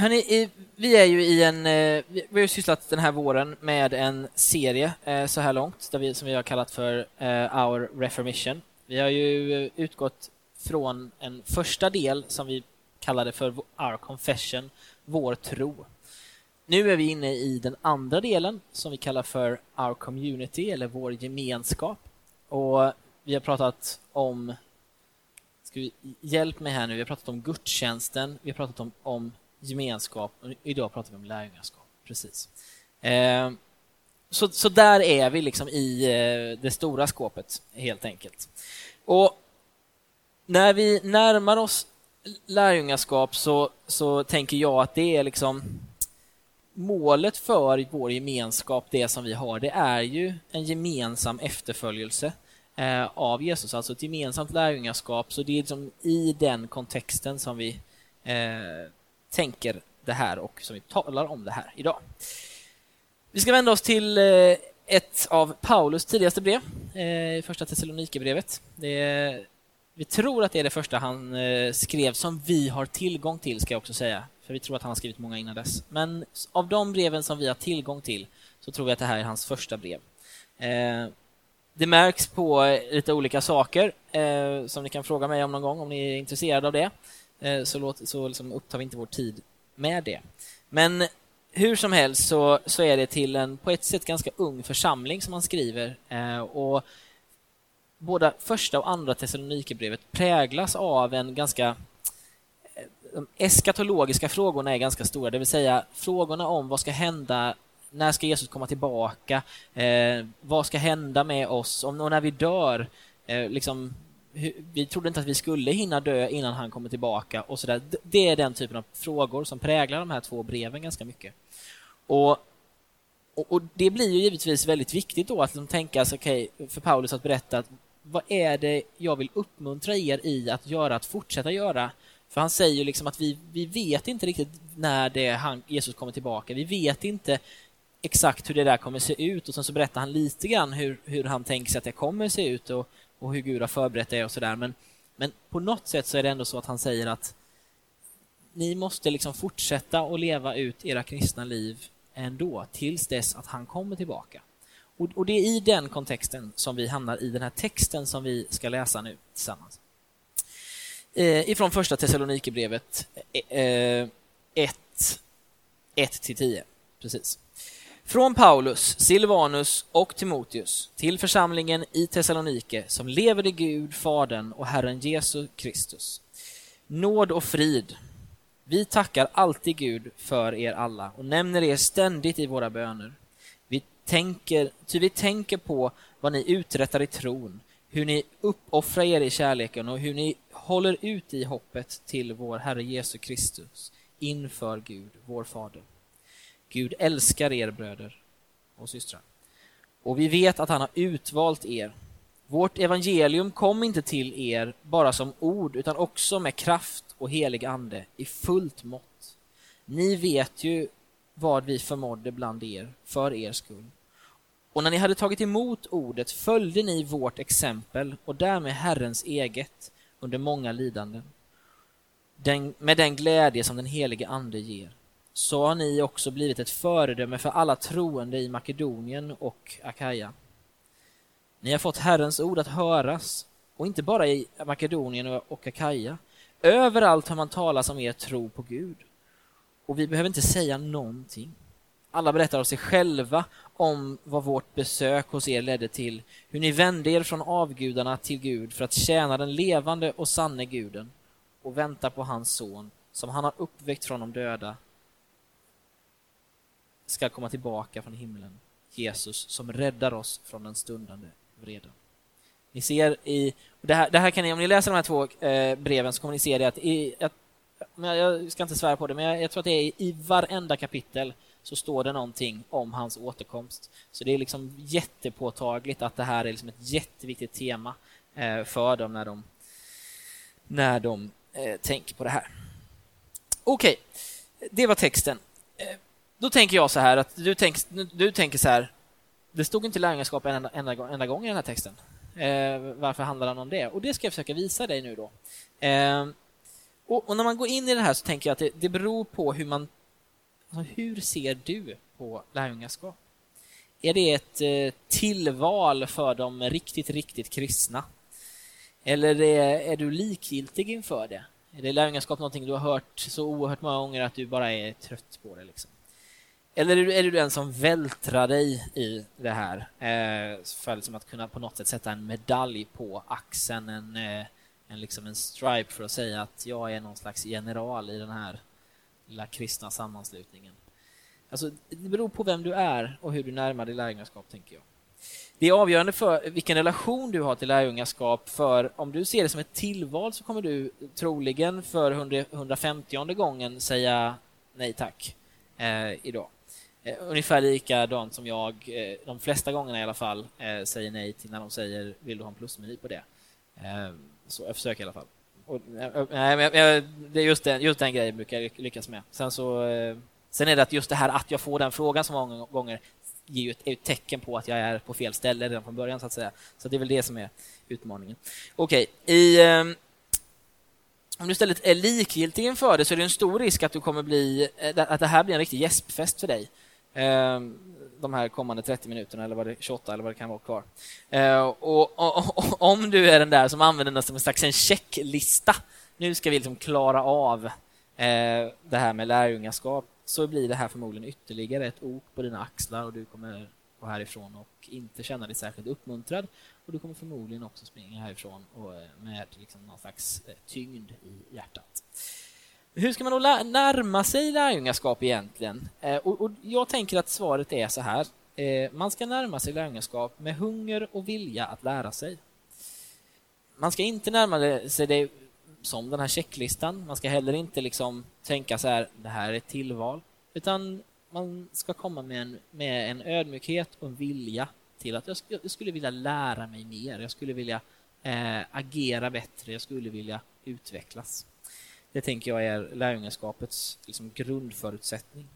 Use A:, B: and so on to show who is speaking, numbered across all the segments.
A: Hörrni, vi är ju i en... Eh, vi har ju sysslat den här våren med en serie eh, så här långt där vi, som vi har kallat för eh, Our Reformation. Vi har ju utgått från en första del som vi kallade för Our Confession, vår tro. Nu är vi inne i den andra delen som vi kallar för Our Community eller vår gemenskap. Och vi har pratat om Ska vi, hjälp mig här nu, vi har pratat om gudstjänsten, vi har pratat om, om gemenskap idag pratar vi om lärjungaskap. Precis. Eh, så, så där är vi liksom i eh, det stora skåpet helt enkelt. Och när vi närmar oss lärjungaskap så, så tänker jag att det är liksom målet för vår gemenskap, det som vi har, det är ju en gemensam efterföljelse eh, av Jesus, alltså ett gemensamt lärjungaskap. Så det är liksom i den kontexten som vi eh, tänker det här och som vi talar om det här idag. Vi ska vända oss till eh, ett av Paulus tidigaste brev, eh, första Thessalonikerbrevet. Vi tror att det är det första han eh, skrev som vi har tillgång till, ska jag också säga. För vi tror att han har skrivit många innan dess. Men av de breven som vi har tillgång till så tror vi att det här är hans första brev. Det märks på lite olika saker som ni kan fråga mig om någon gång om ni är intresserade av det. Eh, så, låt, så liksom upptar vi inte vår tid med det. Men hur som helst så, så är det till en på ett sätt ganska ung församling som han skriver. Eh, och Båda första och andra Thessalonikerbrevet präglas av en ganska eh, de eskatologiska frågorna är ganska stora, det vill säga frågorna om vad ska hända när ska Jesus komma tillbaka? Eh, vad ska hända med oss? Om, och när vi dör, eh, liksom, vi trodde inte att vi skulle hinna dö innan han kommer tillbaka och sådär. Det är den typen av frågor som präglar de här två breven ganska mycket. Och, och, och det blir ju givetvis väldigt viktigt då att de tänka sig, okay, för Paulus att berätta att vad är det jag vill uppmuntra er i att göra, att fortsätta göra? För han säger ju liksom att vi, vi vet inte riktigt när det han, Jesus kommer tillbaka. Vi vet inte exakt hur det där kommer se ut och sen så berättar han lite grann hur, hur han tänker sig att det kommer se ut och och hur Gud har förberett er och sådär. Men, men på något sätt så är det ändå så att han säger att ni måste liksom fortsätta att leva ut era kristna liv ändå tills dess att han kommer tillbaka. Och, och det är i den kontexten som vi hamnar i den här texten som vi ska läsa nu tillsammans. Eh, ifrån första Thessalonikerbrevet 1, eh, eh 1-10. Precis. Från Paulus, Silvanus och Timoteus till församlingen i Thessalonike som lever i Gud, Fadern och Herren Jesus Kristus. Nåd och frid. Vi tackar alltid Gud för er alla och nämner er ständigt i våra böner. Vi tänker, ty vi tänker på vad ni uträttar i tron, hur ni uppoffrar er i kärleken och hur ni håller ut i hoppet till vår Herre Jesus Kristus inför Gud, vår Fader. Gud älskar er bröder och systrar. Och vi vet att han har utvalt er. Vårt evangelium kom inte till er bara som ord utan också med kraft och helig ande i fullt mått. Ni vet ju vad vi förmådde bland er för er skull. Och när ni hade tagit emot ordet följde ni vårt exempel och därmed Herrens eget under många lidanden. Den, med den glädje som den helige Ande ger så har ni också blivit ett föredöme för alla troende i Makedonien och Akaja. Ni har fått Herrens ord att höras, och inte bara i Makedonien och Akaja. Överallt har man talat om er tro på Gud. Och vi behöver inte säga någonting. Alla berättar av sig själva om vad vårt besök hos er ledde till, hur ni vände er från avgudarna till Gud för att tjäna den levande och sanne guden och vänta på hans son, som han har uppväckt från de döda ska komma tillbaka från himlen. Jesus som räddar oss från den stundande vreden. Ni ser i, det här, det här kan ni, om ni läser de här två eh, breven så kommer ni se det att i, att, jag ska inte svära på det, men jag, jag tror att det är i, i varenda kapitel så står det någonting om hans återkomst. Så det är liksom jättepåtagligt att det här är liksom ett jätteviktigt tema eh, för dem när de, när de eh, tänker på det här. Okej, okay. det var texten. Då tänker jag så här att du, tänk, du tänker så här. Det stod inte lärjungaskap en enda, enda, enda gång i den här texten. Eh, varför handlar den om det? Och det ska jag försöka visa dig nu då. Eh, Och, och, när man går in i det här så tänker jag att det, det beror på hur man... Alltså hur ser du på lärjungaskap? Är det ett eh, tillval för de riktigt, riktigt kristna? Eller är, är du likgiltig inför det? Är det lärjungaskap någonting du har hört så oerhört många gånger att du bara är trött på det? Liksom? Eller är du, är du den som vältrar dig i det här eh, för liksom att kunna på något sätt sätta en medalj på axeln, en, eh, en, liksom en stripe för att säga att jag är någon slags general i den här lilla kristna sammanslutningen? Alltså, det beror på vem du är och hur du närmar dig lärjungaskap, tänker jag. Det är avgörande för vilken relation du har till lärjungaskap, för om du ser det som ett tillval så kommer du troligen för 150 gången säga nej tack eh, idag. Eh, ungefär likadant som jag, eh, de flesta gångerna i alla fall, eh, säger nej till när de säger vill du ha en plusmeny på det. Eh, så jag försöker i alla fall. Och, eh, eh, nej, men jag, det är just den, just den grejen brukar jag lyckas med. Sen så eh, Sen är det att just det här att jag får den frågan så många gånger ger ju ett, ett, tecken på att jag är på fel ställe redan från början så att säga. Så det är väl det som är utmaningen. Okej, okay. i eh, om du istället är likgiltig inför det så är det en stor risk att du kommer bli att det här blir en riktig gäspfest för dig. Ehm, de här kommande 30 minuterna eller vad det 28 eller vad det kan vara kvar. Eh, och, och, och, om du är den där som använder den som en slags en checklista. Nu ska vi liksom klara av eh, det här med lärjungaskap så blir det här förmodligen ytterligare ett ok på dina axlar och du kommer gå härifrån och inte känna dig särskilt uppmuntrad och du kommer förmodligen också springa härifrån och eh, med liksom någon slags eh, tyngd i hjärtat. Hur ska man då närma sig lärjungaskap egentligen? Eh, och, och jag tänker att svaret är så här. Eh, man ska närma sig lärjungaskap med hunger och vilja att lära sig. Man ska inte närma sig det som den här checklistan. Man ska heller inte liksom tänka så här, det här är ett tillval. Utan man ska komma med en, med en ödmjukhet och en vilja till att jag, jag skulle vilja lära mig mer. Jag skulle vilja eh, agera bättre. Jag skulle vilja utvecklas. Det tänker jag är lärjungaskapets liksom, grundförutsättning.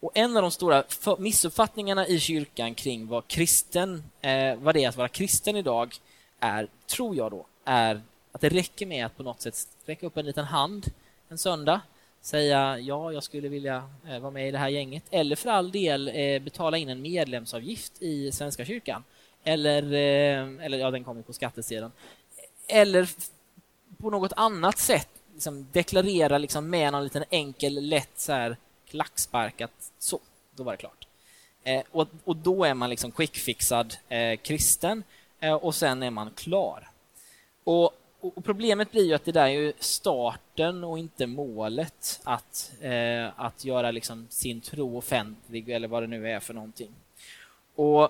A: Och En av de stora missuppfattningarna i kyrkan kring vad kristen, eh, vad det är att vara kristen idag är, tror jag då, är att det räcker med att på något sätt sträcka upp en liten hand en söndag, säga ja, jag skulle vilja eh, vara med i det här gänget, eller för all del eh, betala in en medlemsavgift i Svenska kyrkan. Eller, eh, eller ja, den kommer på skattesedeln. Eller på något annat sätt liksom deklarera liksom med någon liten enkel, lätt så här, klackspark att så, då var det klart. Eh, och, och då är man liksom quickfixad eh, kristen eh, och sen är man klar. Och och problemet blir ju att det där är ju starten och inte målet att, eh, att göra liksom sin tro offentlig eller vad det nu är för någonting. Och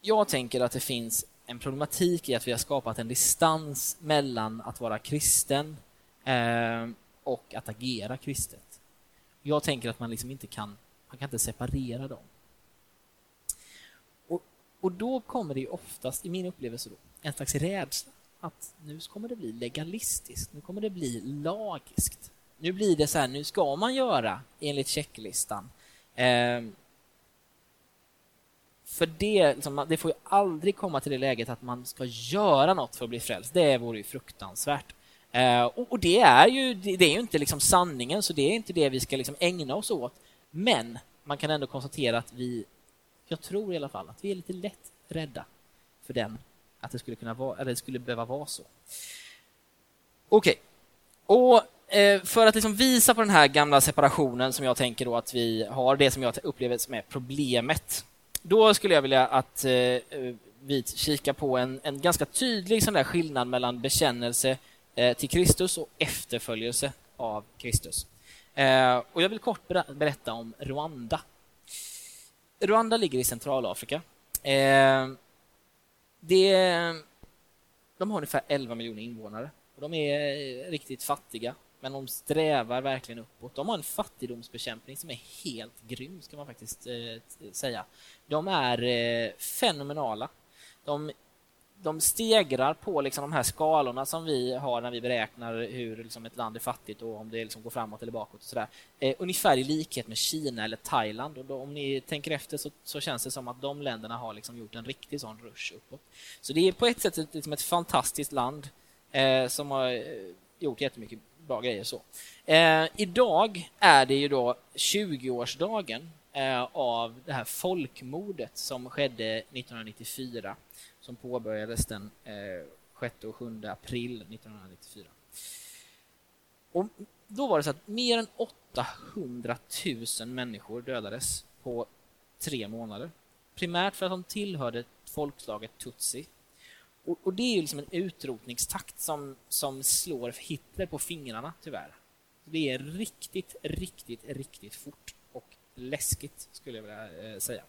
A: jag tänker att det finns en problematik i att vi har skapat en distans mellan att vara kristen eh, och att agera kristet. Jag tänker att man liksom inte kan, man kan inte separera dem. Och, och då kommer det ju oftast, i min upplevelse då, en slags rädsla att nu kommer det bli legalistiskt, nu kommer det bli lagiskt. Nu blir det så här, nu ska man göra enligt checklistan. Eh, för det, liksom, det får ju aldrig komma till det läget att man ska göra något för att bli frälst. Det vore ju fruktansvärt. Eh, och, och, det är ju, det, är ju inte liksom sanningen, så det är inte det vi ska liksom ägna oss åt. Men man kan ändå konstatera att vi, jag tror i alla fall, att vi är lite lätt rädda för den att det skulle kunna vara, eller det skulle behöva vara så. Okej. Okay. Och eh, för att liksom visa på den här gamla separationen som jag tänker då att vi har, det som jag upplever som är problemet. Då skulle jag vilja att eh, eh, vi kikar på en, en ganska tydlig sån där skillnad mellan bekännelse eh, till Kristus och efterföljelse av Kristus. Eh, och jag vill kort berätta om Rwanda. Rwanda ligger i Centralafrika. Eh, det, de har ungefär 11 miljoner invånare. De är eh, riktigt fattiga, men de strävar verkligen uppåt. De har en fattigdomsbekämpning som är helt grym, ska man faktiskt eh, säga. De är eh, fenomenala. De de stegrar på liksom de här skalorna som vi har när vi beräknar hur liksom ett land är fattigt och om det liksom går framåt eller bakåt. Och sådär. Eh, ungefär i likhet med Kina eller Thailand. Och då, om ni tänker efter så, så, känns det som att de länderna har liksom gjort en riktig sån rush uppåt. Så det är på ett sätt liksom ett fantastiskt land eh, som har eh, gjort jättemycket bra grejer. Så. Eh, idag är det ju då 20-årsdagen eh, av det här folkmordet som skedde 1994 som påbörjades den eh, 6 och 7 april 1994. Och då var det så att mer än 800 000 människor dödades på tre månader. Primärt för att de tillhörde folkslaget tutsi. Och, och det är ju liksom en utrotningstakt som, som slår Hitler på fingrarna, tyvärr. Det är riktigt, riktigt, riktigt fort och läskigt, skulle jag vilja eh, säga.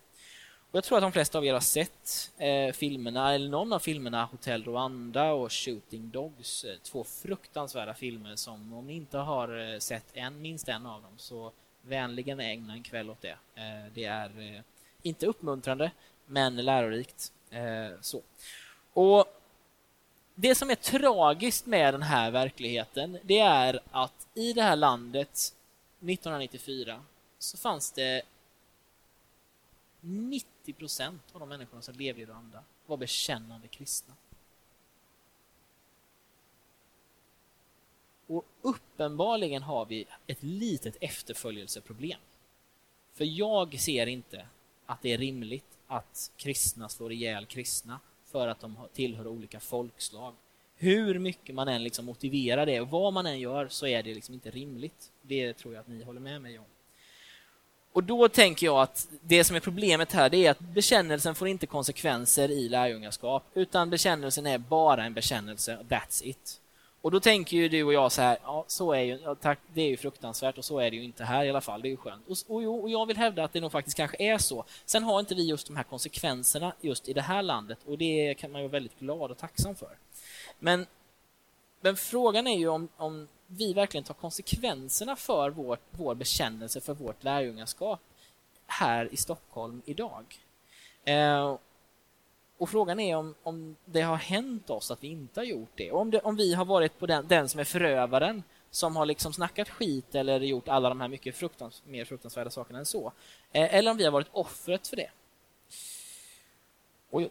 A: Och jag tror att de flesta av er har sett eh, filmerna, eller någon av filmerna Hotel Rwanda och Shooting Dogs. Eh, två fruktansvärda filmer som om ni inte har eh, sett en, minst en av dem så vänligen ägna en kväll åt det. Eh, det är eh, inte uppmuntrande, men lärorikt. Eh, så. Och det som är tragiskt med den här verkligheten, det är att i det här landet 1994 så fanns det 90 procent av de människorna som levde i Rwanda var bekännande kristna. Och uppenbarligen har vi ett litet efterföljelseproblem. För jag ser inte att det är rimligt att kristna slår ihjäl kristna för att de tillhör olika folkslag. Hur mycket man än liksom motiverar det och vad man än gör så är det liksom inte rimligt. Det tror jag att ni håller med mig om. Och då tänker jag att det som är problemet här det är att bekännelsen får inte konsekvenser i lärjungaskap utan bekännelsen är bara en bekännelse, that's it. Och då tänker ju du och jag så här, ja, så är ju, ja, tack, det är ju fruktansvärt och så är det ju inte här i alla fall, det är ju skönt. Och, och, och, jag vill hävda att det nog faktiskt kanske är så. Sen har inte vi just de här konsekvenserna just i det här landet och det kan man ju vara väldigt glad och tacksam för. Men, men frågan är ju om, om vi verkligen tar konsekvenserna för vår, vår bekännelse, för vårt lärjungaskap här i Stockholm idag. Eh, och frågan är om, om det har hänt oss att vi inte har gjort det. Om, det, om vi har varit på den, den som är förövaren som har liksom snackat skit eller gjort alla de här mycket fruktans, mer fruktansvärda sakerna än så. Eh, eller om vi har varit offret för det. Och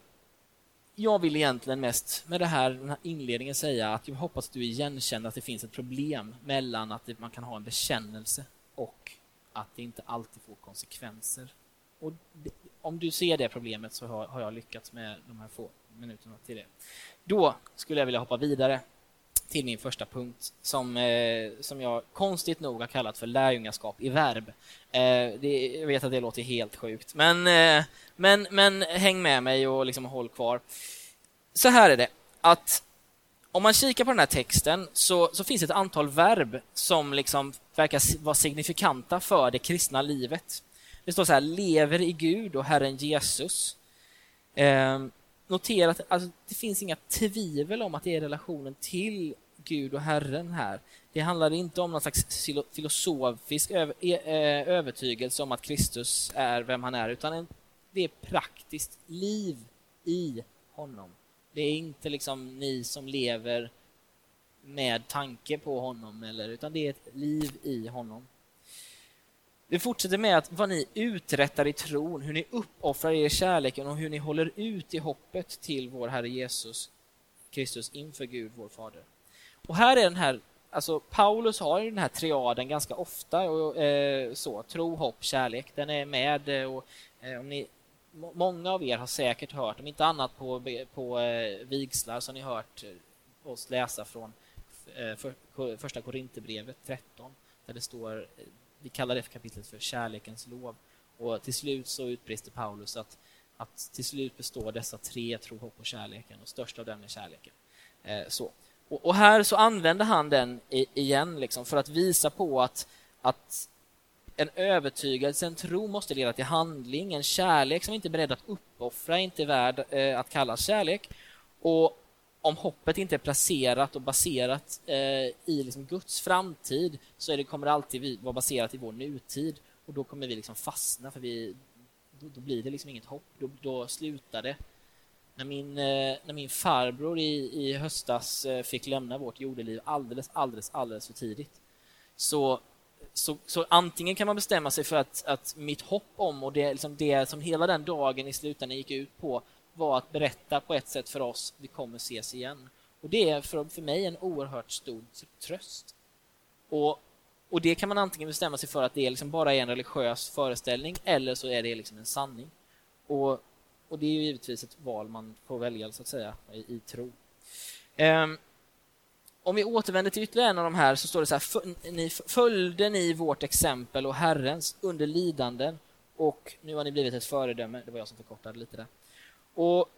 A: jag vill egentligen mest med det här, den här inledningen säga att jag hoppas att du igenkänner att det finns ett problem mellan att man kan ha en bekännelse och att det inte alltid får konsekvenser. Och det, om du ser det problemet så har, har, jag lyckats med de här få minuterna till det. Då skulle jag vilja hoppa vidare till min första punkt som, eh, som jag konstigt nog har kallat för lärjungaskap i verb. Eh, det, jag vet att det låter helt sjukt, men, eh, men, men häng med mig och liksom håll kvar. Så här är det, att om man kikar på den här texten så, så finns det ett antal verb som liksom verkar vara signifikanta för det kristna livet. Det står så här, lever i Gud och Herren Jesus. Eh, notera att alltså, det finns inga tvivel om att det är relationen till Gud och Herren här. Det handlar inte om någon slags filosofisk e-, övertygelse om att Kristus är vem han är, utan det är praktiskt liv i honom. Det är inte liksom ni som lever med tanke på honom, eller, utan det är ett liv i honom. Det fortsätter med att vad ni uträttar i tron, hur ni uppoffrar er kärleken och hur ni håller ut i hoppet till vår Herre Jesus Kristus inför Gud, vår Fader. Och här är den här, alltså Paulus har ju den här triaden ganska ofta, och, eh, så, tro, hopp, kärlek, den är med eh, och eh, om ni, många av er har säkert hört, om inte annat på, på eh, vigslar, så har ni hört eh, oss läsa från eh, för, första Korinthierbrevet 13, där det står vi kallar det för kapitlet för kärlekens lov. Och till slut så utbrister Paulus att, att till slut består dessa tre, tro, hopp och kärleken och störst av dem är kärleken. Eh, så. Och, och, här så använder han den i, igen liksom, för att visa på att, att en övertygelse, en tro måste leda till handling, en kärlek som inte är beredd att uppoffra är inte värd eh, att kallas kärlek. Och om hoppet inte är placerat och baserat eh, i liksom Guds framtid så är det, kommer det alltid vara baserat i vår nutid och då kommer vi liksom fastna för vi, då, då blir det liksom inget hopp, då, då slutar det. När min, eh, när min farbror i, i höstas eh, fick lämna vårt jordeliv alldeles, alldeles, alldeles för tidigt så, så, så antingen kan man bestämma sig för att, att mitt hopp om och det, liksom det som hela den dagen i slutändan gick ut på var att berätta på ett sätt för oss, vi kommer ses igen. Och det är för, för mig en oerhört stor tröst. Och, och det kan man antingen bestämma sig för att det liksom bara är en religiös föreställning eller så är det liksom en sanning. Och, och det är ju givetvis ett val man får välja så att säga i, i tro. Um, om vi återvänder till ytterligare en av de här så står det så här, ni, följde ni vårt exempel och Herrens under lidanden och nu har ni blivit ett föredöme. Det var jag som förkortade lite där. Och,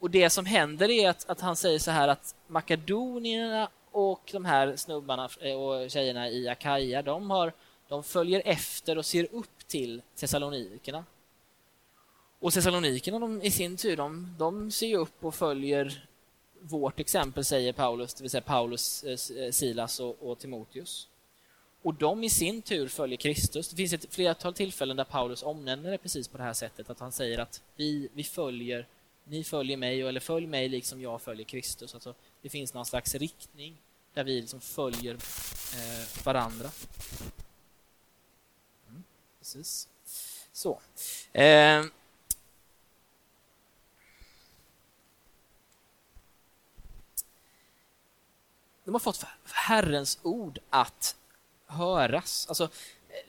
A: och det som händer är att, att han säger så här att makedonierna och de här snubbarna eh, och tjejerna i Akaja, de, har, de följer efter och ser upp till Thessalonikerna. Och Thessalonikerna de, i sin tur, de, de ser upp och följer vårt exempel, säger Paulus, det vill säga Paulus, eh, eh, Silas och, och Timoteus. Och de i sin tur följer Kristus. Det finns ett flertal tillfällen där Paulus omnämner det precis på det här sättet, att han säger att vi, vi följer, ni följer mig, eller följ mig liksom jag följer Kristus. Alltså, det finns någon slags riktning där vi liksom följer eh, varandra. Mm, precis. Så. Eh, de har fått Herrens ord att höras. Alltså,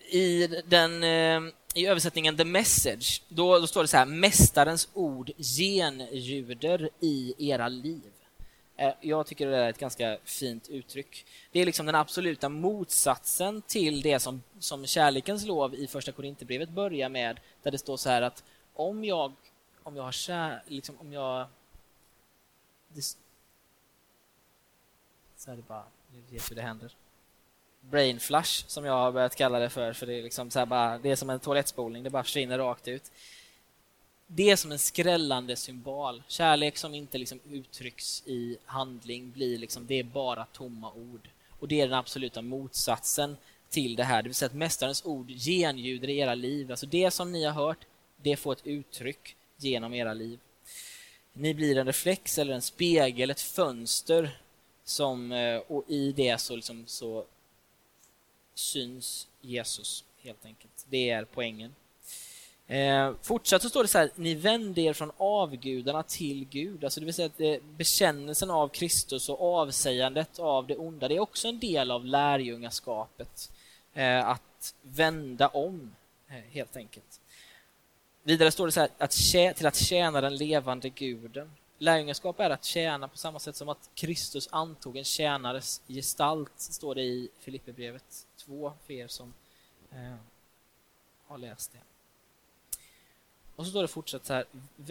A: i, den, eh, I översättningen The Message då, då står det så här Mästarens ord genljuder i era liv. Eh, jag tycker det är ett ganska fint uttryck. Det är liksom den absoluta motsatsen till det som, som kärlekens lov i första Korinthierbrevet börjar med, där det står så här att om jag, om jag har kär, liksom om jag... Det, så är det bara, nu vet hur det händer. Brain flush, som jag har börjat kalla det för, för det är, liksom så bara, det är som en toalettspolning, det bara försvinner rakt ut. Det är som en skrällande symbol. Kärlek som inte liksom uttrycks i handling blir liksom, det är bara tomma ord. Och det är den absoluta motsatsen till det här, det vill säga att Mästarens ord genljuder i era liv. Alltså det som ni har hört, det får ett uttryck genom era liv. Ni blir en reflex eller en spegel, ett fönster som, eh, och i det så, liksom, så syns Jesus, helt enkelt. Det är poängen. Eh, fortsatt så står det så här, ni vände er från avgudarna till Gud. Alltså det vill säga att eh, bekännelsen av Kristus och avsägandet av det onda, det är också en del av lärjungaskapet. Eh, att vända om, eh, helt enkelt. Vidare står det så här, att till att tjäna den levande guden. Lärjungaskap är att tjäna på samma sätt som att Kristus antog en tjänares gestalt, står det i Filipperbrevet 2 för er som eh, har läst det. Och så står det fortsatt så här,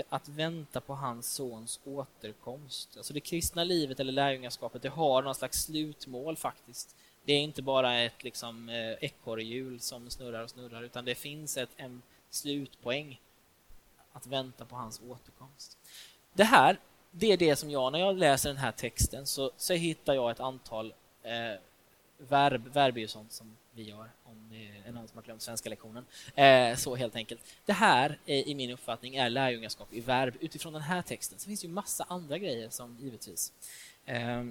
A: att vänta på hans sons återkomst. Alltså det kristna livet eller lärjungaskapet, det har någon slags slutmål faktiskt. Det är inte bara ett liksom, eh, ekorrhjul som snurrar och snurrar, utan det finns ett, en slutpoäng att vänta på hans återkomst. Det här, det är det som jag, när jag läser den här texten så, så hittar jag ett antal eh, verb, verb är ju sånt som vi gör om det är någon som har glömt svenska lektionen. Eh, så helt enkelt. Det här, eh, i min uppfattning, är lärjungaskap i verb utifrån den här texten. Så finns det ju massa andra grejer som givetvis. Eh,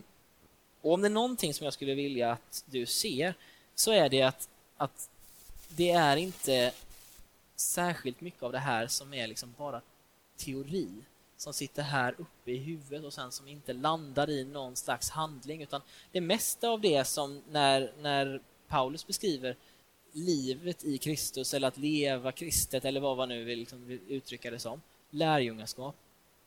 A: och om det är någonting som jag skulle vilja att du ser så är det att, att det är inte särskilt mycket av det här som är liksom bara teori som sitter här uppe i huvudet och sen som inte landar i någon slags handling utan det mesta av det som när, när Paulus beskriver livet i Kristus eller att leva kristet eller vad man nu vill, liksom, uttrycka det som, lärjungaskap,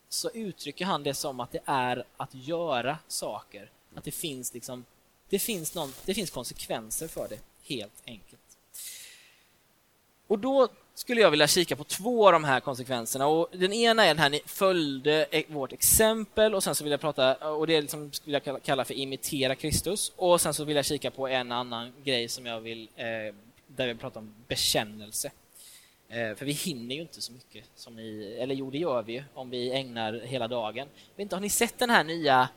A: så uttrycker han det som att det är att göra saker. Att det finns liksom, det finns, någon, det finns konsekvenser för det, helt enkelt. Och då skulle jag vilja kika på två av de här konsekvenserna. Och den ena är den här, ni följde e- vårt exempel och sen så vill jag prata, och det liksom skulle jag kalla för imitera Kristus. Och sen så vill jag kika på en annan grej som jag vill, eh, där vi pratar om bekännelse. Eh, för vi hinner ju inte så mycket som ni, eller jo det gör vi ju om vi ägnar hela dagen. Men inte, har ni sett den här nya,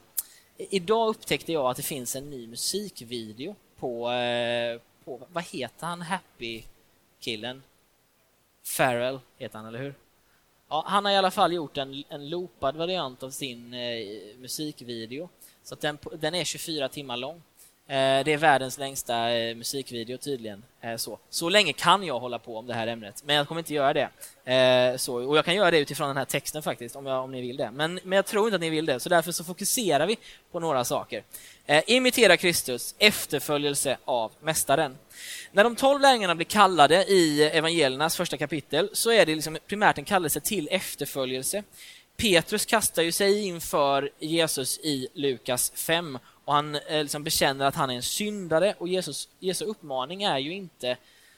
A: idag upptäckte jag att det finns en ny musikvideo på, eh, på vad heter han, Happy-killen? Farrell heter han, eller hur? Ja, han har i alla fall gjort en, en loopad variant av sin eh, musikvideo. Så den, den är 24 timmar lång. Eh, det är världens längsta eh, musikvideo tydligen. Eh, så. så länge kan jag hålla på om det här ämnet, men jag kommer inte göra det. Så, och Jag kan göra det utifrån den här texten faktiskt, om, jag, om ni vill det. Men, men jag tror inte att ni vill det, så därför så fokuserar vi på några saker. Imitera Kristus, efterföljelse av Mästaren. När de tolv lärjungarna blir kallade i evangeliernas första kapitel så är det liksom primärt en kallelse till efterföljelse. Petrus kastar ju sig inför Jesus i Lukas 5 och han eh, liksom bekänner att han är en syndare och Jesus, Jesu uppmaning är ju inte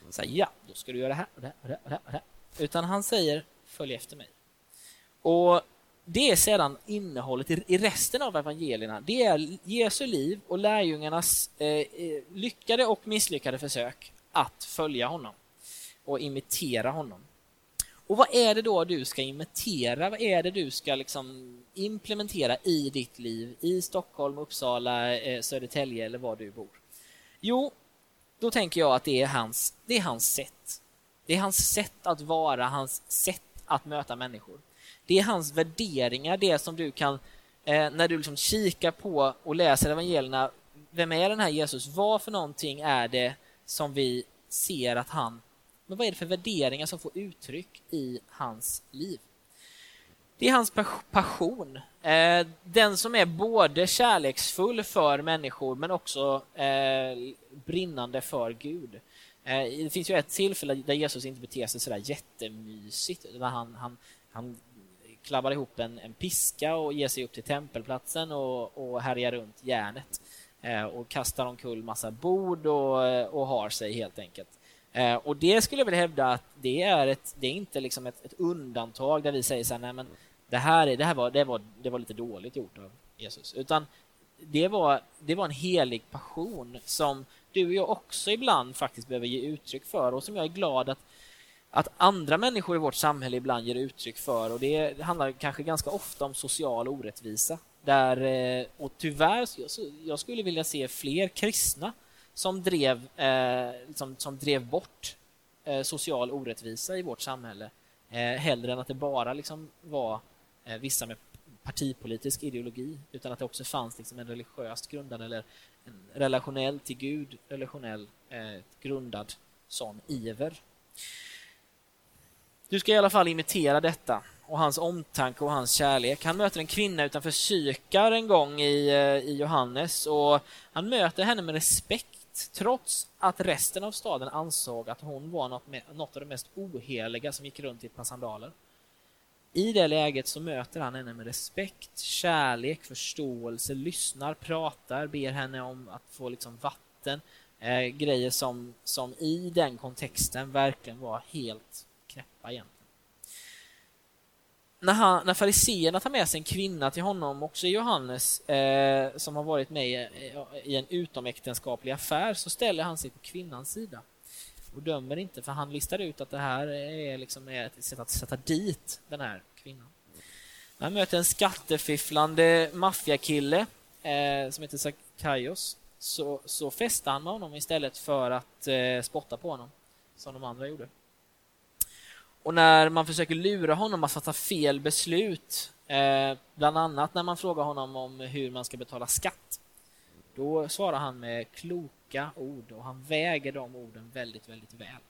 A: så här, ja, då ska du göra det här och det här och det här, och det här, utan han säger följ efter mig. Och det är sedan innehållet i resten av evangelierna. Det är Jesu liv och lärjungarnas eh, eh, lyckade och misslyckade försök att följa honom och imitera honom. Och vad är det då du ska imitera? Vad är det du ska liksom implementera i ditt liv i Stockholm, Uppsala, eh, Södertälje eller var du bor? Jo, då tänker jag att det är hans, det är hans sätt. Det är hans sätt att vara, hans sätt att möta människor. Det är hans värderingar, det som du kan, eh, när du liksom kikar på och läser evangelierna, vem är den här Jesus? Vad för någonting är det som vi ser att han men vad är det för värderingar som får uttryck i hans liv? Det är hans passion. Eh, den som är både kärleksfull för människor men också eh, brinnande för Gud. Eh, det finns ju ett tillfälle där Jesus inte beter sig sådär jättemysigt. Där han, han, han klabbar ihop en, en piska och ger sig upp till tempelplatsen och, och härjar runt järnet. Och kastar omkull massa bord och, och har sig helt enkelt. Eh, och det skulle jag vilja hävda att det är, ett, det är inte liksom ett, ett undantag där vi säger så här, nej men det här, är, det här var, det var, det var lite dåligt gjort av Jesus. Utan det var, det var en helig passion som du och jag också ibland faktiskt behöver ge uttryck för och som jag är glad att, att andra människor i vårt samhälle ibland ger uttryck för. Och Det handlar kanske ganska ofta om social orättvisa. Där, eh, och tyvärr, jag skulle vilja se fler kristna som drev, eh, som, som drev bort eh, social orättvisa i vårt samhälle eh, hellre än att det bara liksom var eh, vissa med partipolitisk ideologi utan att det också fanns liksom en religiöst grundad eller en relationell till Gud, relationell eh, grundad sån iver. Du ska i alla fall imitera detta och hans omtanke och hans kärlek. Han möter en kvinna utanför Sykar en gång i, eh, i Johannes och han möter henne med respekt trots att resten av staden ansåg att hon var något, med, något av det mest oheliga som gick runt i ett par sandaler. I det läget så möter han henne med respekt, kärlek, förståelse, lyssnar, pratar, ber henne om att få liksom vatten. Eh, grejer som, som i den kontexten verkligen var helt knäppa egentligen när, han, när fariseerna tar med sig en kvinna till honom, också Johannes, eh, som har varit med i, i en utomäktenskaplig affär, så ställer han sig på kvinnans sida och dömer inte, för han listar ut att det här är, liksom ett sätt att sätta dit den här kvinnan. Han möter en skattefifflande maffiakille eh, som heter Sakaios så, så festar han med honom istället för att eh, spotta på honom, som de andra gjorde. Och när man försöker lura honom att fatta fel beslut, eh, bland annat när man frågar honom om hur man ska betala skatt, då svarar han med kloka ord och han väger de orden väldigt, väldigt väl.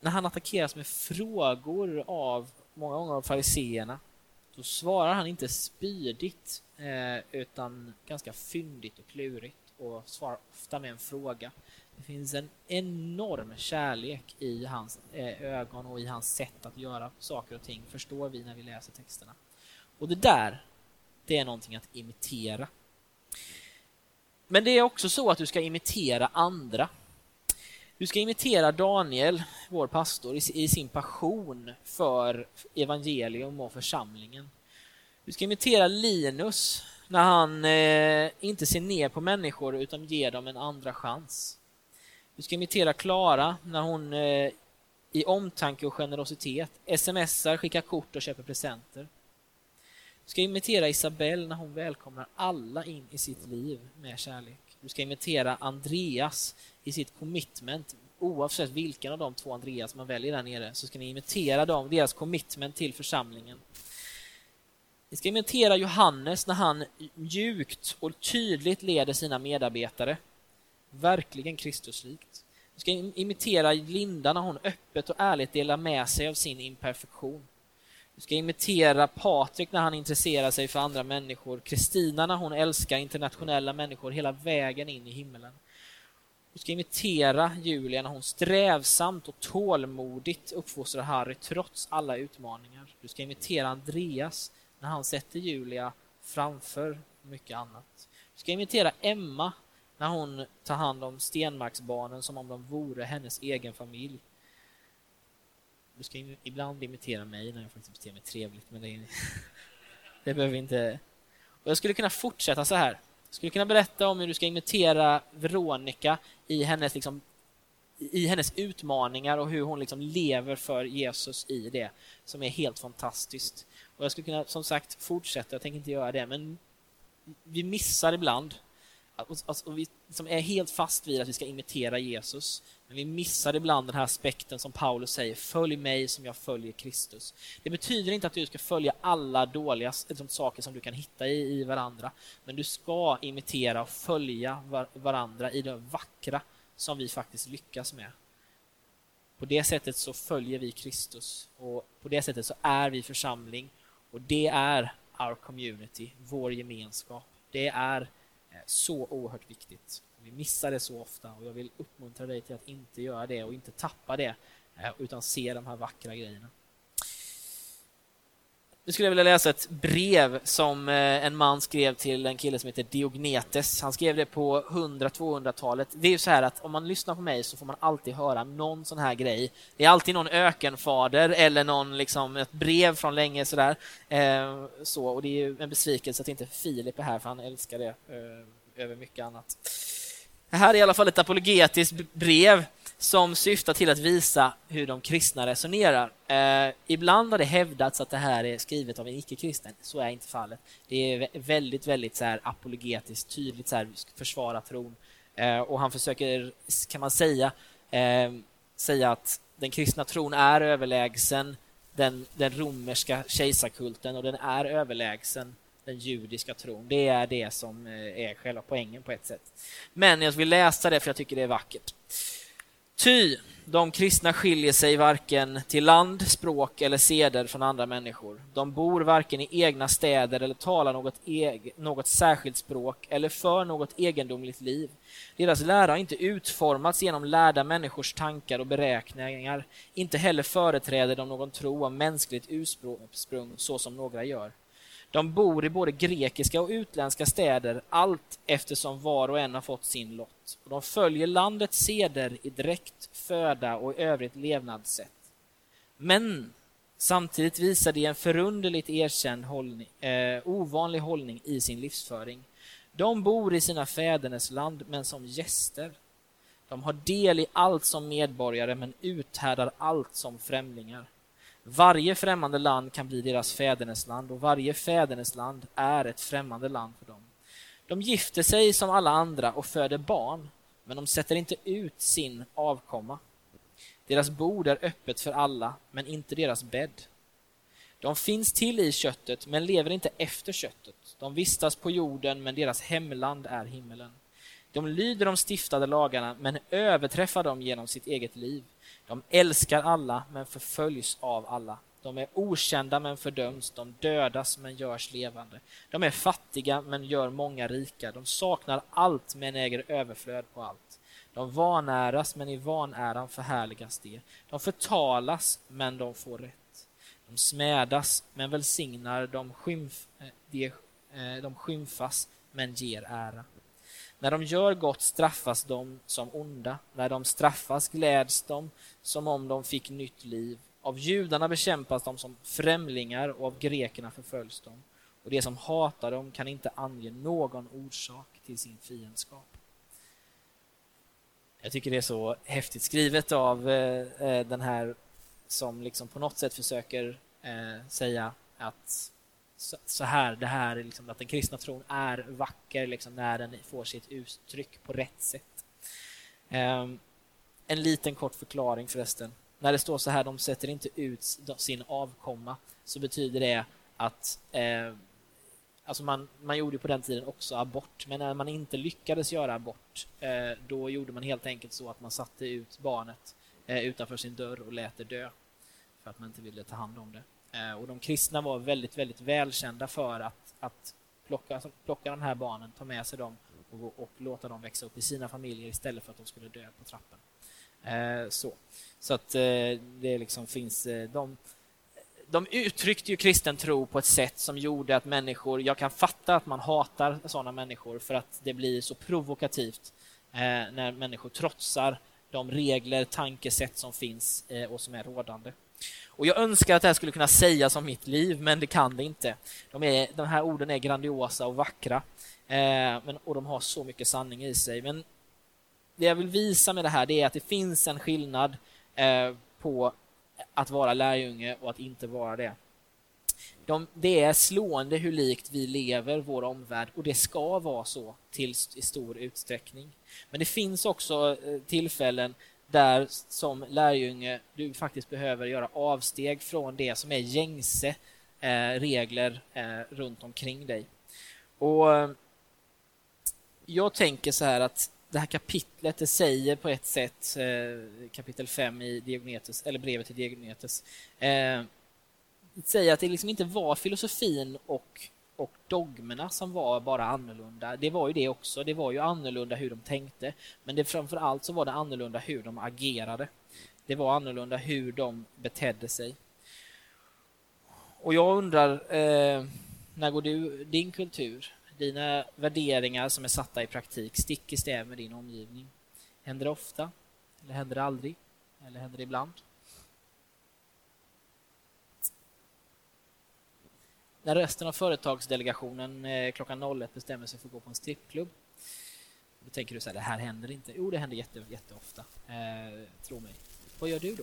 A: När han attackeras med frågor av många gånger av fariseerna, då svarar han inte spydigt eh, utan ganska fyndigt och klurigt och svarar ofta med en fråga. Det finns en enorm kärlek i hans eh, ögon och i hans sätt att göra saker och ting, förstår vi när vi läser texterna. Och det där, det är någonting att imitera. Men det är också så att du ska imitera andra. Du ska imitera Daniel, vår pastor, i sin passion för evangelium och församlingen. Du ska imitera Linus när han eh, inte ser ner på människor utan ger dem en andra chans. Du ska imitera Klara när hon eh, i omtanke och generositet smsar, skickar kort och köper presenter. Du ska imitera Isabelle när hon välkomnar alla in i sitt liv med kärlek. Du ska imitera Andreas i sitt commitment. Oavsett vilken av de två Andreas man väljer där nere så ska ni imitera dem, deras commitment till församlingen. Ni ska imitera Johannes när han mjukt och tydligt leder sina medarbetare. Verkligen Kristuslikt. Du ska imitera Linda när hon öppet och ärligt delar med sig av sin imperfektion. Du ska imitera Patrik när han intresserar sig för andra människor, Kristina när hon älskar internationella människor hela vägen in i himmelen. Du ska imitera Julia när hon strävsamt och tålmodigt uppfostrar Harry trots alla utmaningar. Du ska imitera Andreas när han sätter Julia framför mycket annat. Du ska imitera Emma när hon tar hand om Stenmarksbarnen som om de vore hennes egen familj. Du ska ibland imitera mig när jag faktiskt beter mig trevligt, men det, är, det behöver inte... Och jag skulle kunna fortsätta så här. Jag skulle kunna berätta om hur du ska imitera Veronica i hennes, liksom, i hennes utmaningar och hur hon liksom lever för Jesus i det, som är helt fantastiskt. Och Jag skulle kunna som sagt fortsätta, jag tänker inte göra det, men vi missar ibland och vi liksom är helt fast vid att vi ska imitera Jesus. Men vi missar ibland den här aspekten som Paulus säger, följ mig som jag följer Kristus. Det betyder inte att du ska följa alla dåliga liksom, saker som du kan hitta i, i varandra, men du ska imitera och följa var, varandra i det vackra som vi faktiskt lyckas med. På det sättet så följer vi Kristus och på det sättet så är vi församling och det är our community, vår gemenskap. Det är så oerhört viktigt. Vi missar det så ofta och jag vill uppmuntra dig till att inte göra det och inte tappa det eh, utan se de här vackra grejerna. Nu skulle jag vilja läsa ett brev som eh, en man skrev till en kille som heter Diognetes. Han skrev det på 100-200-talet. Det är ju så här att om man lyssnar på mig så får man alltid höra någon sån här grej. Det är alltid någon ökenfader eller någon liksom ett brev från länge sådär. Eh, så, och det är ju en besvikelse att inte Filip är här för han älskar det eh, över mycket annat. Det här är i alla fall ett apologetiskt brev som syftar till att visa hur de kristna resonerar. Eh, ibland har det hävdats att det här är skrivet av en icke-kristen. Så är inte fallet. Det är väldigt, väldigt så här apologetiskt, tydligt så här, försvara tron. Eh, och han försöker, kan man säga, eh, säga att den kristna tron är överlägsen den, den romerska kejsarkulten och den är överlägsen den judiska tron. Det är det som eh, är själva poängen på ett sätt. Men jag vill läsa det för jag tycker det är vackert. Ty de kristna skiljer sig varken till land, språk eller seder från andra människor. De bor varken i egna städer eller talar något, eg något särskilt språk eller för något egendomligt liv. Deras lära har inte utformats genom lärda människors tankar och beräkningar. Inte heller företräder de någon tro av mänskligt ursprung så som några gör. De bor i både grekiska och utländska städer allt eftersom var och en har fått sin lott. Och de följer landets seder i dräkt, föda och i övrigt levnadssätt. Men samtidigt visar de en förunderligt erkänd hållning, eh, ovanlig hållning i sin livsföring. De bor i sina fädernes land men som gäster. De har del i allt som medborgare men uthärdar allt som främlingar. Varje främmande land kan bli deras fädernesland och varje fädernesland är ett främmande land för dem. De gifter sig som alla andra och föder barn, men de sätter inte ut sin avkomma. Deras bord är öppet för alla, men inte deras bädd. De finns till i köttet, men lever inte efter köttet. De vistas på jorden, men deras hemland är himmelen. De lyder de stiftade lagarna, men överträffar dem genom sitt eget liv. De älskar alla men förföljs av alla. De är okända men fördöms, de dödas men görs levande. De är fattiga men gör många rika. De saknar allt men äger överflöd på allt. De vanäras men i vanäran förhärligas de. De förtalas men de får rätt. De smädas men välsignar, de, skymf, eh, de, eh, de skymfas men ger ära. När de gör gott straffas de som onda. När de straffas gläds de som om de fick nytt liv. Av judarna bekämpas de som främlingar och av grekerna förföljs de. Och de som hatar dem kan inte ange någon orsak till sin fiendskap. Jag tycker det är så häftigt skrivet av eh, eh, den här som liksom på något sätt försöker eh, säga att så här, det här liksom, att den kristna tron är vacker liksom, när den får sitt uttryck på rätt sätt. Um, en liten kort förklaring förresten. När det står så här, de sätter inte ut sin avkomma, så betyder det att eh, alltså man, man gjorde på den tiden också abort, men när man inte lyckades göra abort eh, då gjorde man helt enkelt så att man satte ut barnet eh, utanför sin dörr och lät det dö för att man inte ville ta hand om det. Eh, och de kristna var väldigt, väldigt välkända för att, att plocka, alltså plocka de här barnen, ta med sig dem och, och låta dem växa upp i sina familjer istället för att de skulle dö på trappen. Eh, så. så att eh, det liksom finns... De, de uttryckte ju kristen tro på ett sätt som gjorde att människor... Jag kan fatta att man hatar sådana människor för att det blir så provokativt när människor trotsar de regler, tankesätt som finns och som är rådande. Och Jag önskar att det här skulle kunna sägas om mitt liv, men det kan det inte. De, är, de här orden är grandiosa och vackra eh, men, och de har så mycket sanning i sig. Men det jag vill visa med det här det är att det finns en skillnad eh, på att vara lärjunge och att inte vara det. De, det är slående hur likt vi lever vår omvärld och det ska vara så till i stor utsträckning. Men det finns också eh, tillfällen där som lärjunge du faktiskt behöver göra avsteg från det som är gängse eh, regler eh, runt omkring dig. Och eh, Jag tänker så här att det här kapitlet det säger på ett sätt, kapitel 5 i Diognetus, eller brevet till Diognetus, säger att det liksom inte var filosofin och, och dogmerna som var bara annorlunda. Det var ju det också. Det var ju annorlunda hur de tänkte. Men det framför allt så var det annorlunda hur de agerade. Det var annorlunda hur de betedde sig. Och jag undrar, eh, när går du din kultur? Dina värderingar som är satta i praktik stick i stäv med din omgivning? Händer det ofta? Eller händer det aldrig? Eller händer det ibland? När resten av företagsdelegationen eh, klockan 01 bestämmer sig för att gå på en strippklubb då tänker du så här, det här händer inte. Jo, det händer jätte, jätteofta. Eh, tro mig. Vad gör du då?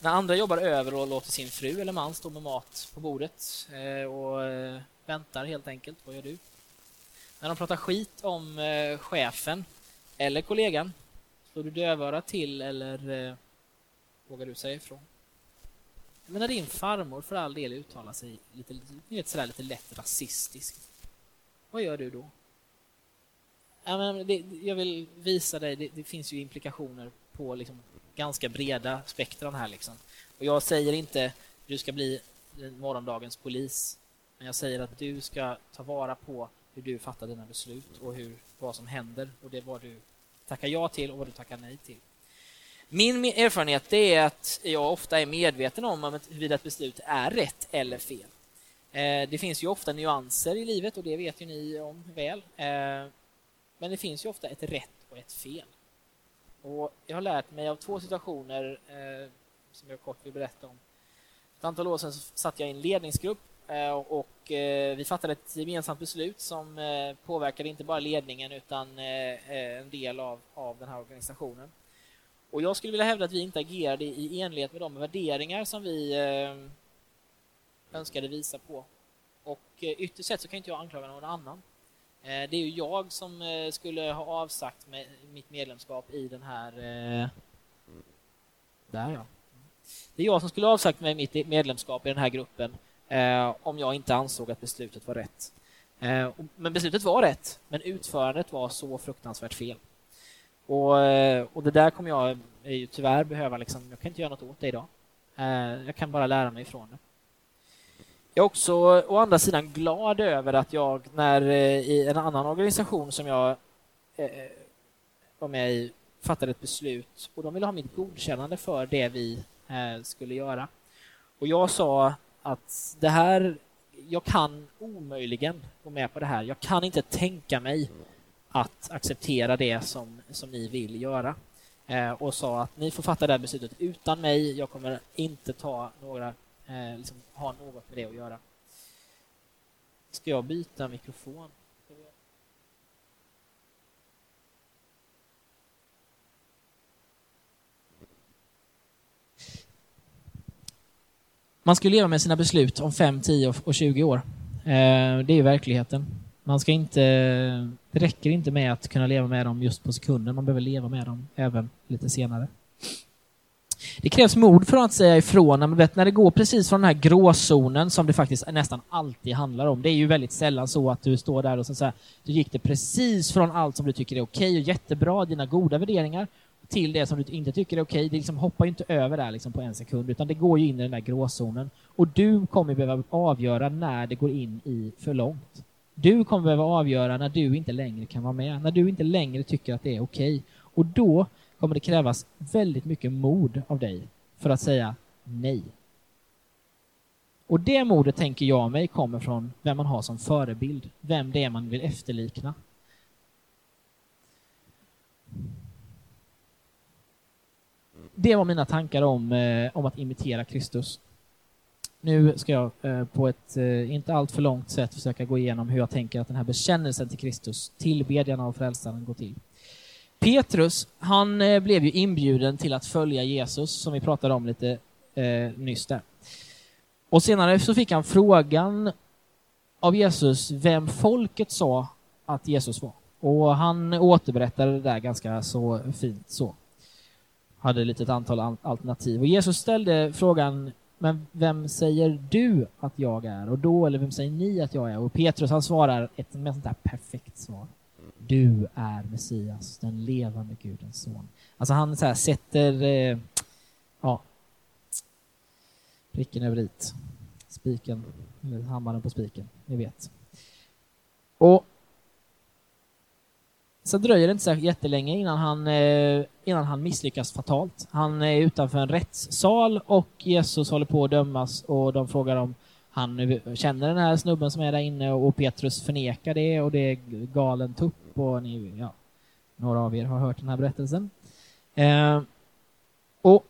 A: När andra jobbar över och låter sin fru eller man stå med mat på bordet eh, och eh, väntar helt enkelt, vad gör du? När de pratar skit om eh, chefen eller kollegan, slår du dövörat till eller eh, vågar du säga ifrån? Men när din farmor för all del uttalar sig lite, lite, sådär, lite lätt rasistiskt, vad gör du då? Ja, men det, jag vill visa dig, det, det finns ju implikationer på liksom ganska breda spektran här. Liksom. Och jag säger inte du ska bli morgondagens polis, men jag säger att du ska ta vara på hur du fattar dina beslut och hur, vad som händer och det är vad du tackar ja till och vad du tackar nej till. Min erfarenhet är att jag ofta är medveten om huruvida ett beslut är rätt eller fel. Eh, det finns ju ofta nyanser i livet och det vet ju ni om väl. Eh, men det finns ju ofta ett rätt och ett fel. Och Jag har lärt mig av två situationer eh, som jag kort vill berätta om. Ett antal år sedan satt jag i en ledningsgrupp och vi fattade ett gemensamt beslut som påverkade inte bara ledningen utan en del av, av den här organisationen. Och jag skulle vilja hävda att vi inte agerade i enlighet med de värderingar som vi eh, önskade visa på. Och eh, ytterst sett så kan inte jag anklaga någon annan. Eh, det är ju jag som skulle ha avsagt med mitt medlemskap i den här... Där ja. Det är jag som skulle ha avsagt med mitt medlemskap i den här gruppen om jag inte ansåg att beslutet var rätt. men beslutet var rätt, men utförandet var så fruktansvärt fel. Och, eh, och det där kommer jag eh, ju tyvärr behöva, liksom, jag kan inte göra något åt det idag. Eh, jag kan bara lära mig ifrån det. Jag är också å andra sidan glad över att jag när i en annan organisation som jag var med i fattade ett beslut och de ville ha mitt godkännande för det vi skulle göra. Och jag sa att det här, jag kan omöjligen gå med på det här. Jag kan inte tänka mig att acceptera det som, som ni vill göra eh, och sa att ni får fatta det här beslutet utan mig. Jag kommer inte ta några, eh, liksom, ha något med det att göra. Ska jag byta mikrofon? Man ska leva med sina beslut om 5, 10 och 20 år. Eh, det är verkligheten. Man ska inte, det räcker inte med att kunna leva med dem just på sekunden, man behöver leva med dem även lite senare. Det krävs mod för att säga ifrån, men vet, när det går precis från den här gråzonen som det faktiskt nästan alltid handlar om. Det är ju väldigt sällan så att du står där och så säger du gick det precis från allt som du tycker är okej och jättebra, dina goda värderingar, till det som du inte tycker är okej. Det liksom hoppar ju inte över där liksom på en sekund, utan det går ju in i den där gråzonen. Och du kommer behöva avgöra när det går in i för långt. Du kommer behöva avgöra när du inte längre kan vara med, när du inte längre tycker att det är okej. Och då kommer det krävas väldigt mycket mod av dig för att säga nej. Och det modet, tänker jag mig, kommer från vem man har som förebild, vem det är man vill efterlikna. Det var mina tankar om, eh, om att imitera Kristus. Nu ska jag eh, på ett eh, inte alltför långt sätt försöka gå igenom hur jag tänker att den här bekännelsen till Kristus, tillbedjan av frälsaren, går till. Petrus, han eh, blev ju inbjuden till att följa Jesus, som vi pratade om lite eh, nyss där. Och senare så fick han frågan av Jesus vem folket sa att Jesus var. Och han återberättade det där ganska så fint så. Hade ett litet antal alternativ. Och Jesus ställde frågan men vem säger du att jag är? Och då, eller vem säger ni att jag är? Och Petrus han svarar ett med sånt där perfekt svar. Du är Messias, den levande Gudens son. Alltså han så här sätter, eh, ja, pricken över dit. Spiken, eller hammaren på spiken, ni vet. Och Sen dröjer det inte så jättelänge innan han, eh, innan han misslyckas fatalt. Han är utanför en rättssal och Jesus håller på att dömas och de frågar om han känner den här snubben som är där inne och Petrus förnekar det och det är galen tupp och ni, ja, några av er har hört den här berättelsen. Eh, och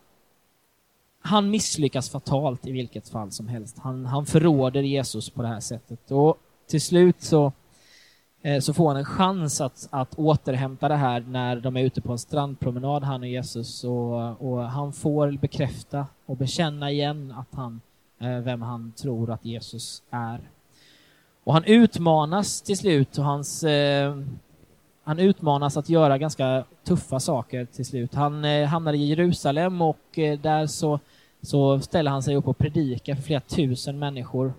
A: han misslyckas fatalt i vilket fall som helst. Han, han förråder Jesus på det här sättet och till slut så Eh, så får han en chans att, att återhämta det här när de är ute på en strandpromenad, han och Jesus. Och, och han får bekräfta och bekänna igen att han, eh, vem han tror att Jesus är. Och han utmanas till slut och hans, eh, han utmanas att göra ganska tuffa saker till slut. Han hamnar i Jerusalem och där så, så ställer han sig upp och predikar för flera tusen människor.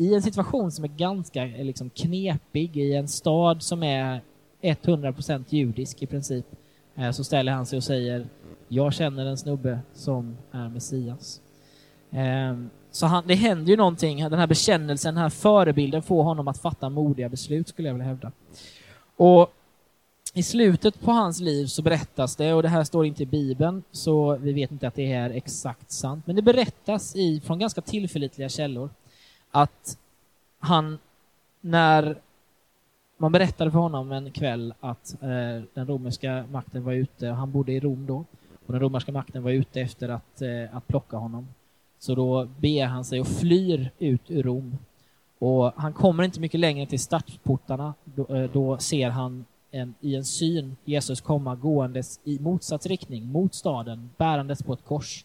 A: I en situation som är ganska eh, liksom, knepig, i en stad som är 100% judisk i princip, eh, så ställer han sig och säger jag känner en snubbe som är Messias. Ehm, så han, det händer ju någonting, den här bekännelsen, den här förebilden får honom att fatta modiga beslut skulle jag vilja hävda. Och i slutet på hans liv så berättas det, och det här står inte i Bibeln, så vi vet inte att det är exakt sant, men det berättas i, från ganska tillförlitliga källor att han, när man berättade för honom en kväll att eh, den romerska makten var ute, och han bodde i Rom då, och den romerska makten var ute efter att, eh, att plocka honom. Så då ber han sig och flyr ut ur Rom. Och han kommer inte mycket längre till stadsportarna. Då, eh, då ser han en, i en syn Jesus komma gåendes i motsatt riktning, mot staden, bärandes på ett kors.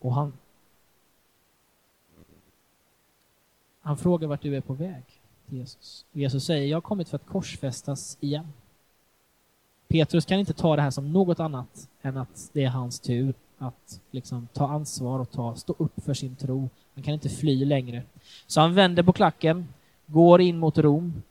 A: Och han Han frågar vart du är på väg till Jesus. Jesus säger, jag har kommit för att korsfästas igen. Petrus kan inte ta det här som något annat än att det är hans tur att liksom ta ansvar och ta, stå upp för sin tro. Han kan inte fly längre. Så han vänder på klacken, går in mot Rom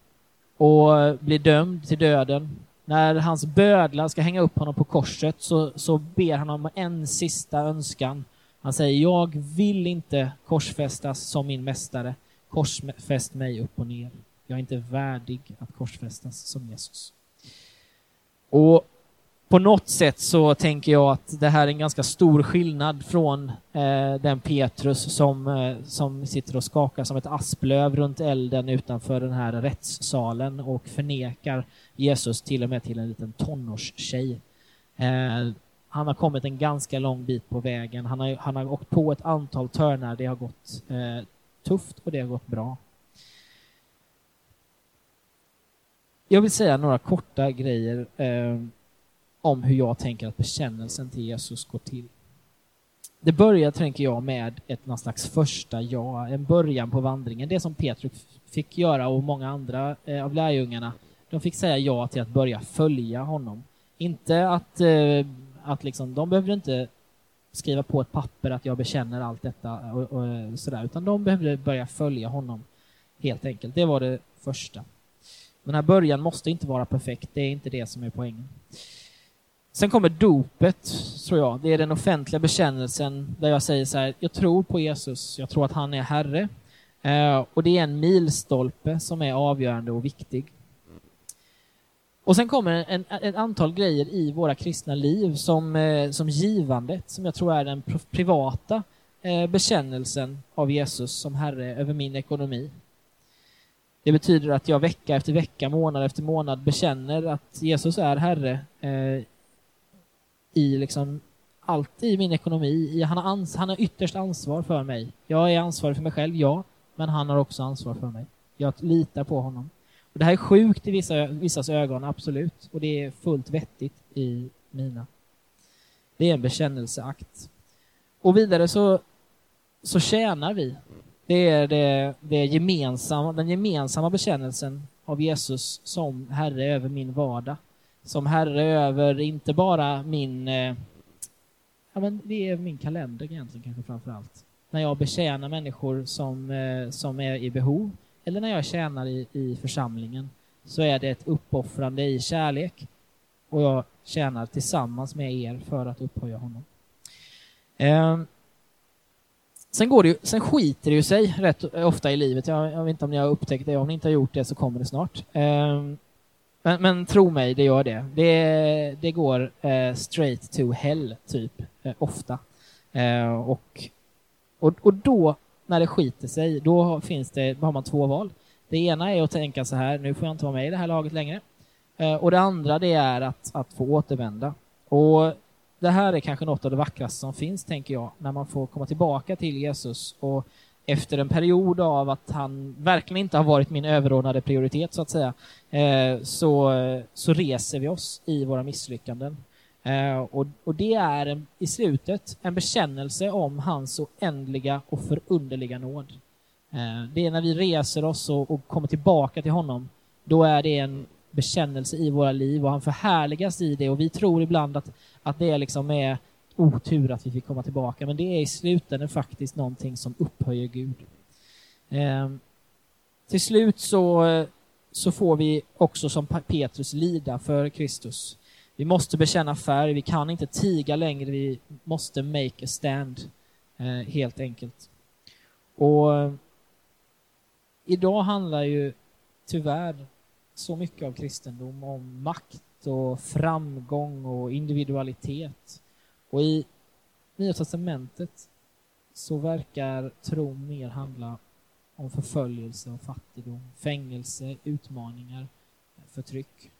A: och blir dömd till döden. När hans bödlar ska hänga upp honom på korset så, så ber han om en sista önskan. Han säger, jag vill inte korsfästas som min mästare, Korsfäst mig upp och ner. Jag är inte värdig att korsfästas som Jesus. Och på något sätt så tänker jag att det här är en ganska stor skillnad från eh, den Petrus som, eh, som sitter och skakar som ett asplöv runt elden utanför den här rättssalen och förnekar Jesus till och med till en liten tonårstjej. Eh, han har kommit en ganska lång bit på vägen. Han har, han har åkt på ett antal törnar. Det har gått eh, tufft och det har gått bra. Jag vill säga några korta grejer eh, om hur jag tänker att bekännelsen till Jesus går till. Det börjar, tänker jag, med ett någon slags första ja, en början på vandringen. Det som Petrus fick göra och många andra eh, av lärjungarna, de fick säga ja till att börja följa honom. Inte att eh, att liksom, de behövde inte skriva på ett papper att jag bekänner allt detta och, och sådär, utan de behövde börja följa honom helt enkelt. Det var det första. Den här början måste inte vara perfekt, det är inte det som är poängen. Sen kommer dopet, tror jag. Det är den offentliga bekännelsen där jag säger så här, jag tror på Jesus, jag tror att han är Herre. Eh, och det är en milstolpe som är avgörande och viktig. Och sen kommer en, ett antal grejer i våra kristna liv som, eh, som givandet, som jag tror är den privata eh, bekännelsen av Jesus som Herre över min ekonomi. Det betyder att jag vecka efter vecka, månad efter månad bekänner att Jesus är Herre eh, i liksom allt i min ekonomi. Han har, ans han har ytterst ansvar för mig. Jag är ansvarig för mig själv, ja, men han har också ansvar för mig. Jag litar på honom. Och det här är sjukt i vissa, vissas ögon, absolut. Och det är fullt vettigt i mina. Det är en bekännelseakt. Och vidare så, så tjänar vi. Det är det, det gemensamma, den gemensamma bekännelsen av Jesus som Herre över min vardag. Som Herre över inte bara min... Eh, ja, men det är min kalender egentligen kanske framför allt. När jag betjänar människor som, eh, som är i behov eller när jag tjänar i, i församlingen så är det ett uppoffrande i kärlek och jag tjänar tillsammans med er för att upphöja honom. Eh, sen, går det ju, sen skiter det ju sig rätt ofta i livet. Jag, jag vet inte om ni har upptäckt det. Om ni inte har gjort det så kommer det snart. Eh, men, men, tro mig, det gör det. Det, det går eh, straight to hell, typ, eh, ofta. Eh, och, och, och då när det skiter sig, då finns det, har man två val. Det ena är att tänka så här, nu får jag inte vara med i det här laget längre. Eh, och det andra det är att, att få återvända. Och det här är kanske något av det vackraste som finns, tänker jag, när man får komma tillbaka till Jesus och efter en period av att han verkligen inte har varit min överordnade prioritet, så att säga, eh, så, så reser vi oss i våra misslyckanden. Eh, och, och, det är en, i slutet en bekännelse om hans oändliga och förunderliga nåd. Eh, det är när vi reser oss och, och, kommer tillbaka till honom, då är det en bekännelse i våra liv och han förhärligas i det och vi tror ibland att, att det liksom är otur att vi fick komma tillbaka, men det är i slutändan faktiskt någonting som upphöjer Gud. Eh, till slut så, så får vi också som Petrus lida för Kristus. Vi måste bekänna färg, vi kan inte tiga längre, vi måste make a stand, eh, helt enkelt. Och eh, idag handlar ju tyvärr så mycket av kristendom om makt och framgång och individualitet. Och i Nya Testamentet så verkar tron mer handla om förföljelse och fattigdom, fängelse, utmaningar, förtryck.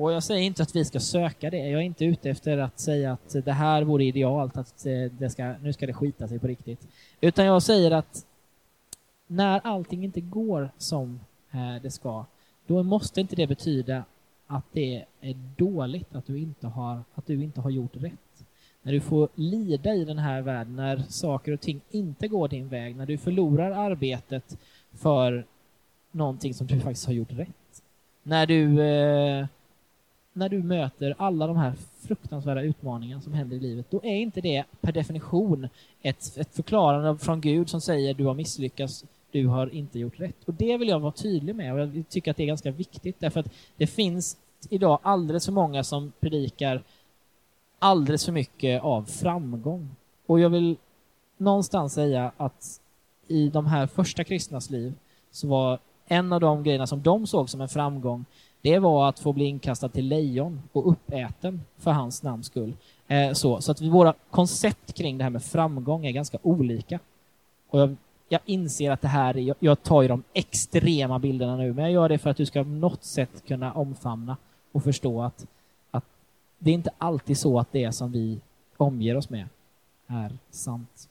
A: Och jag säger inte att vi ska söka det. Jag är inte ute efter att säga att det här vore idealt, att eh, det ska, nu ska det skita sig på riktigt. Utan jag säger att när allting inte går som eh, det ska, då måste inte det betyda att det är dåligt att du inte har, att du inte har gjort rätt. När du får lida i den här världen, när saker och ting inte går din väg, när du förlorar arbetet för någonting som du faktiskt har gjort rätt. När du eh, när du möter alla de här fruktansvärda utmaningarna som händer i livet, då är inte det per definition ett, ett förklarande från Gud som säger du har misslyckats, du har inte gjort rätt. Och det vill jag vara tydlig med och jag tycker att det är ganska viktigt därför att det finns idag alldeles för många som predikar alldeles för mycket av framgång. Och jag vill någonstans säga att i de här första kristnas liv så var en av de grejerna som de såg som en framgång det var att få bli inkastad till lejon och uppäten för hans namns skull. Eh, så, så att våra koncept kring det här med framgång är ganska olika. Och jag, jag inser att det här jag, jag tar ju de extrema bilderna nu, men jag gör det för att du ska på något sätt kunna omfamna och förstå att, att det är inte alltid så att det som vi omger oss med är sant.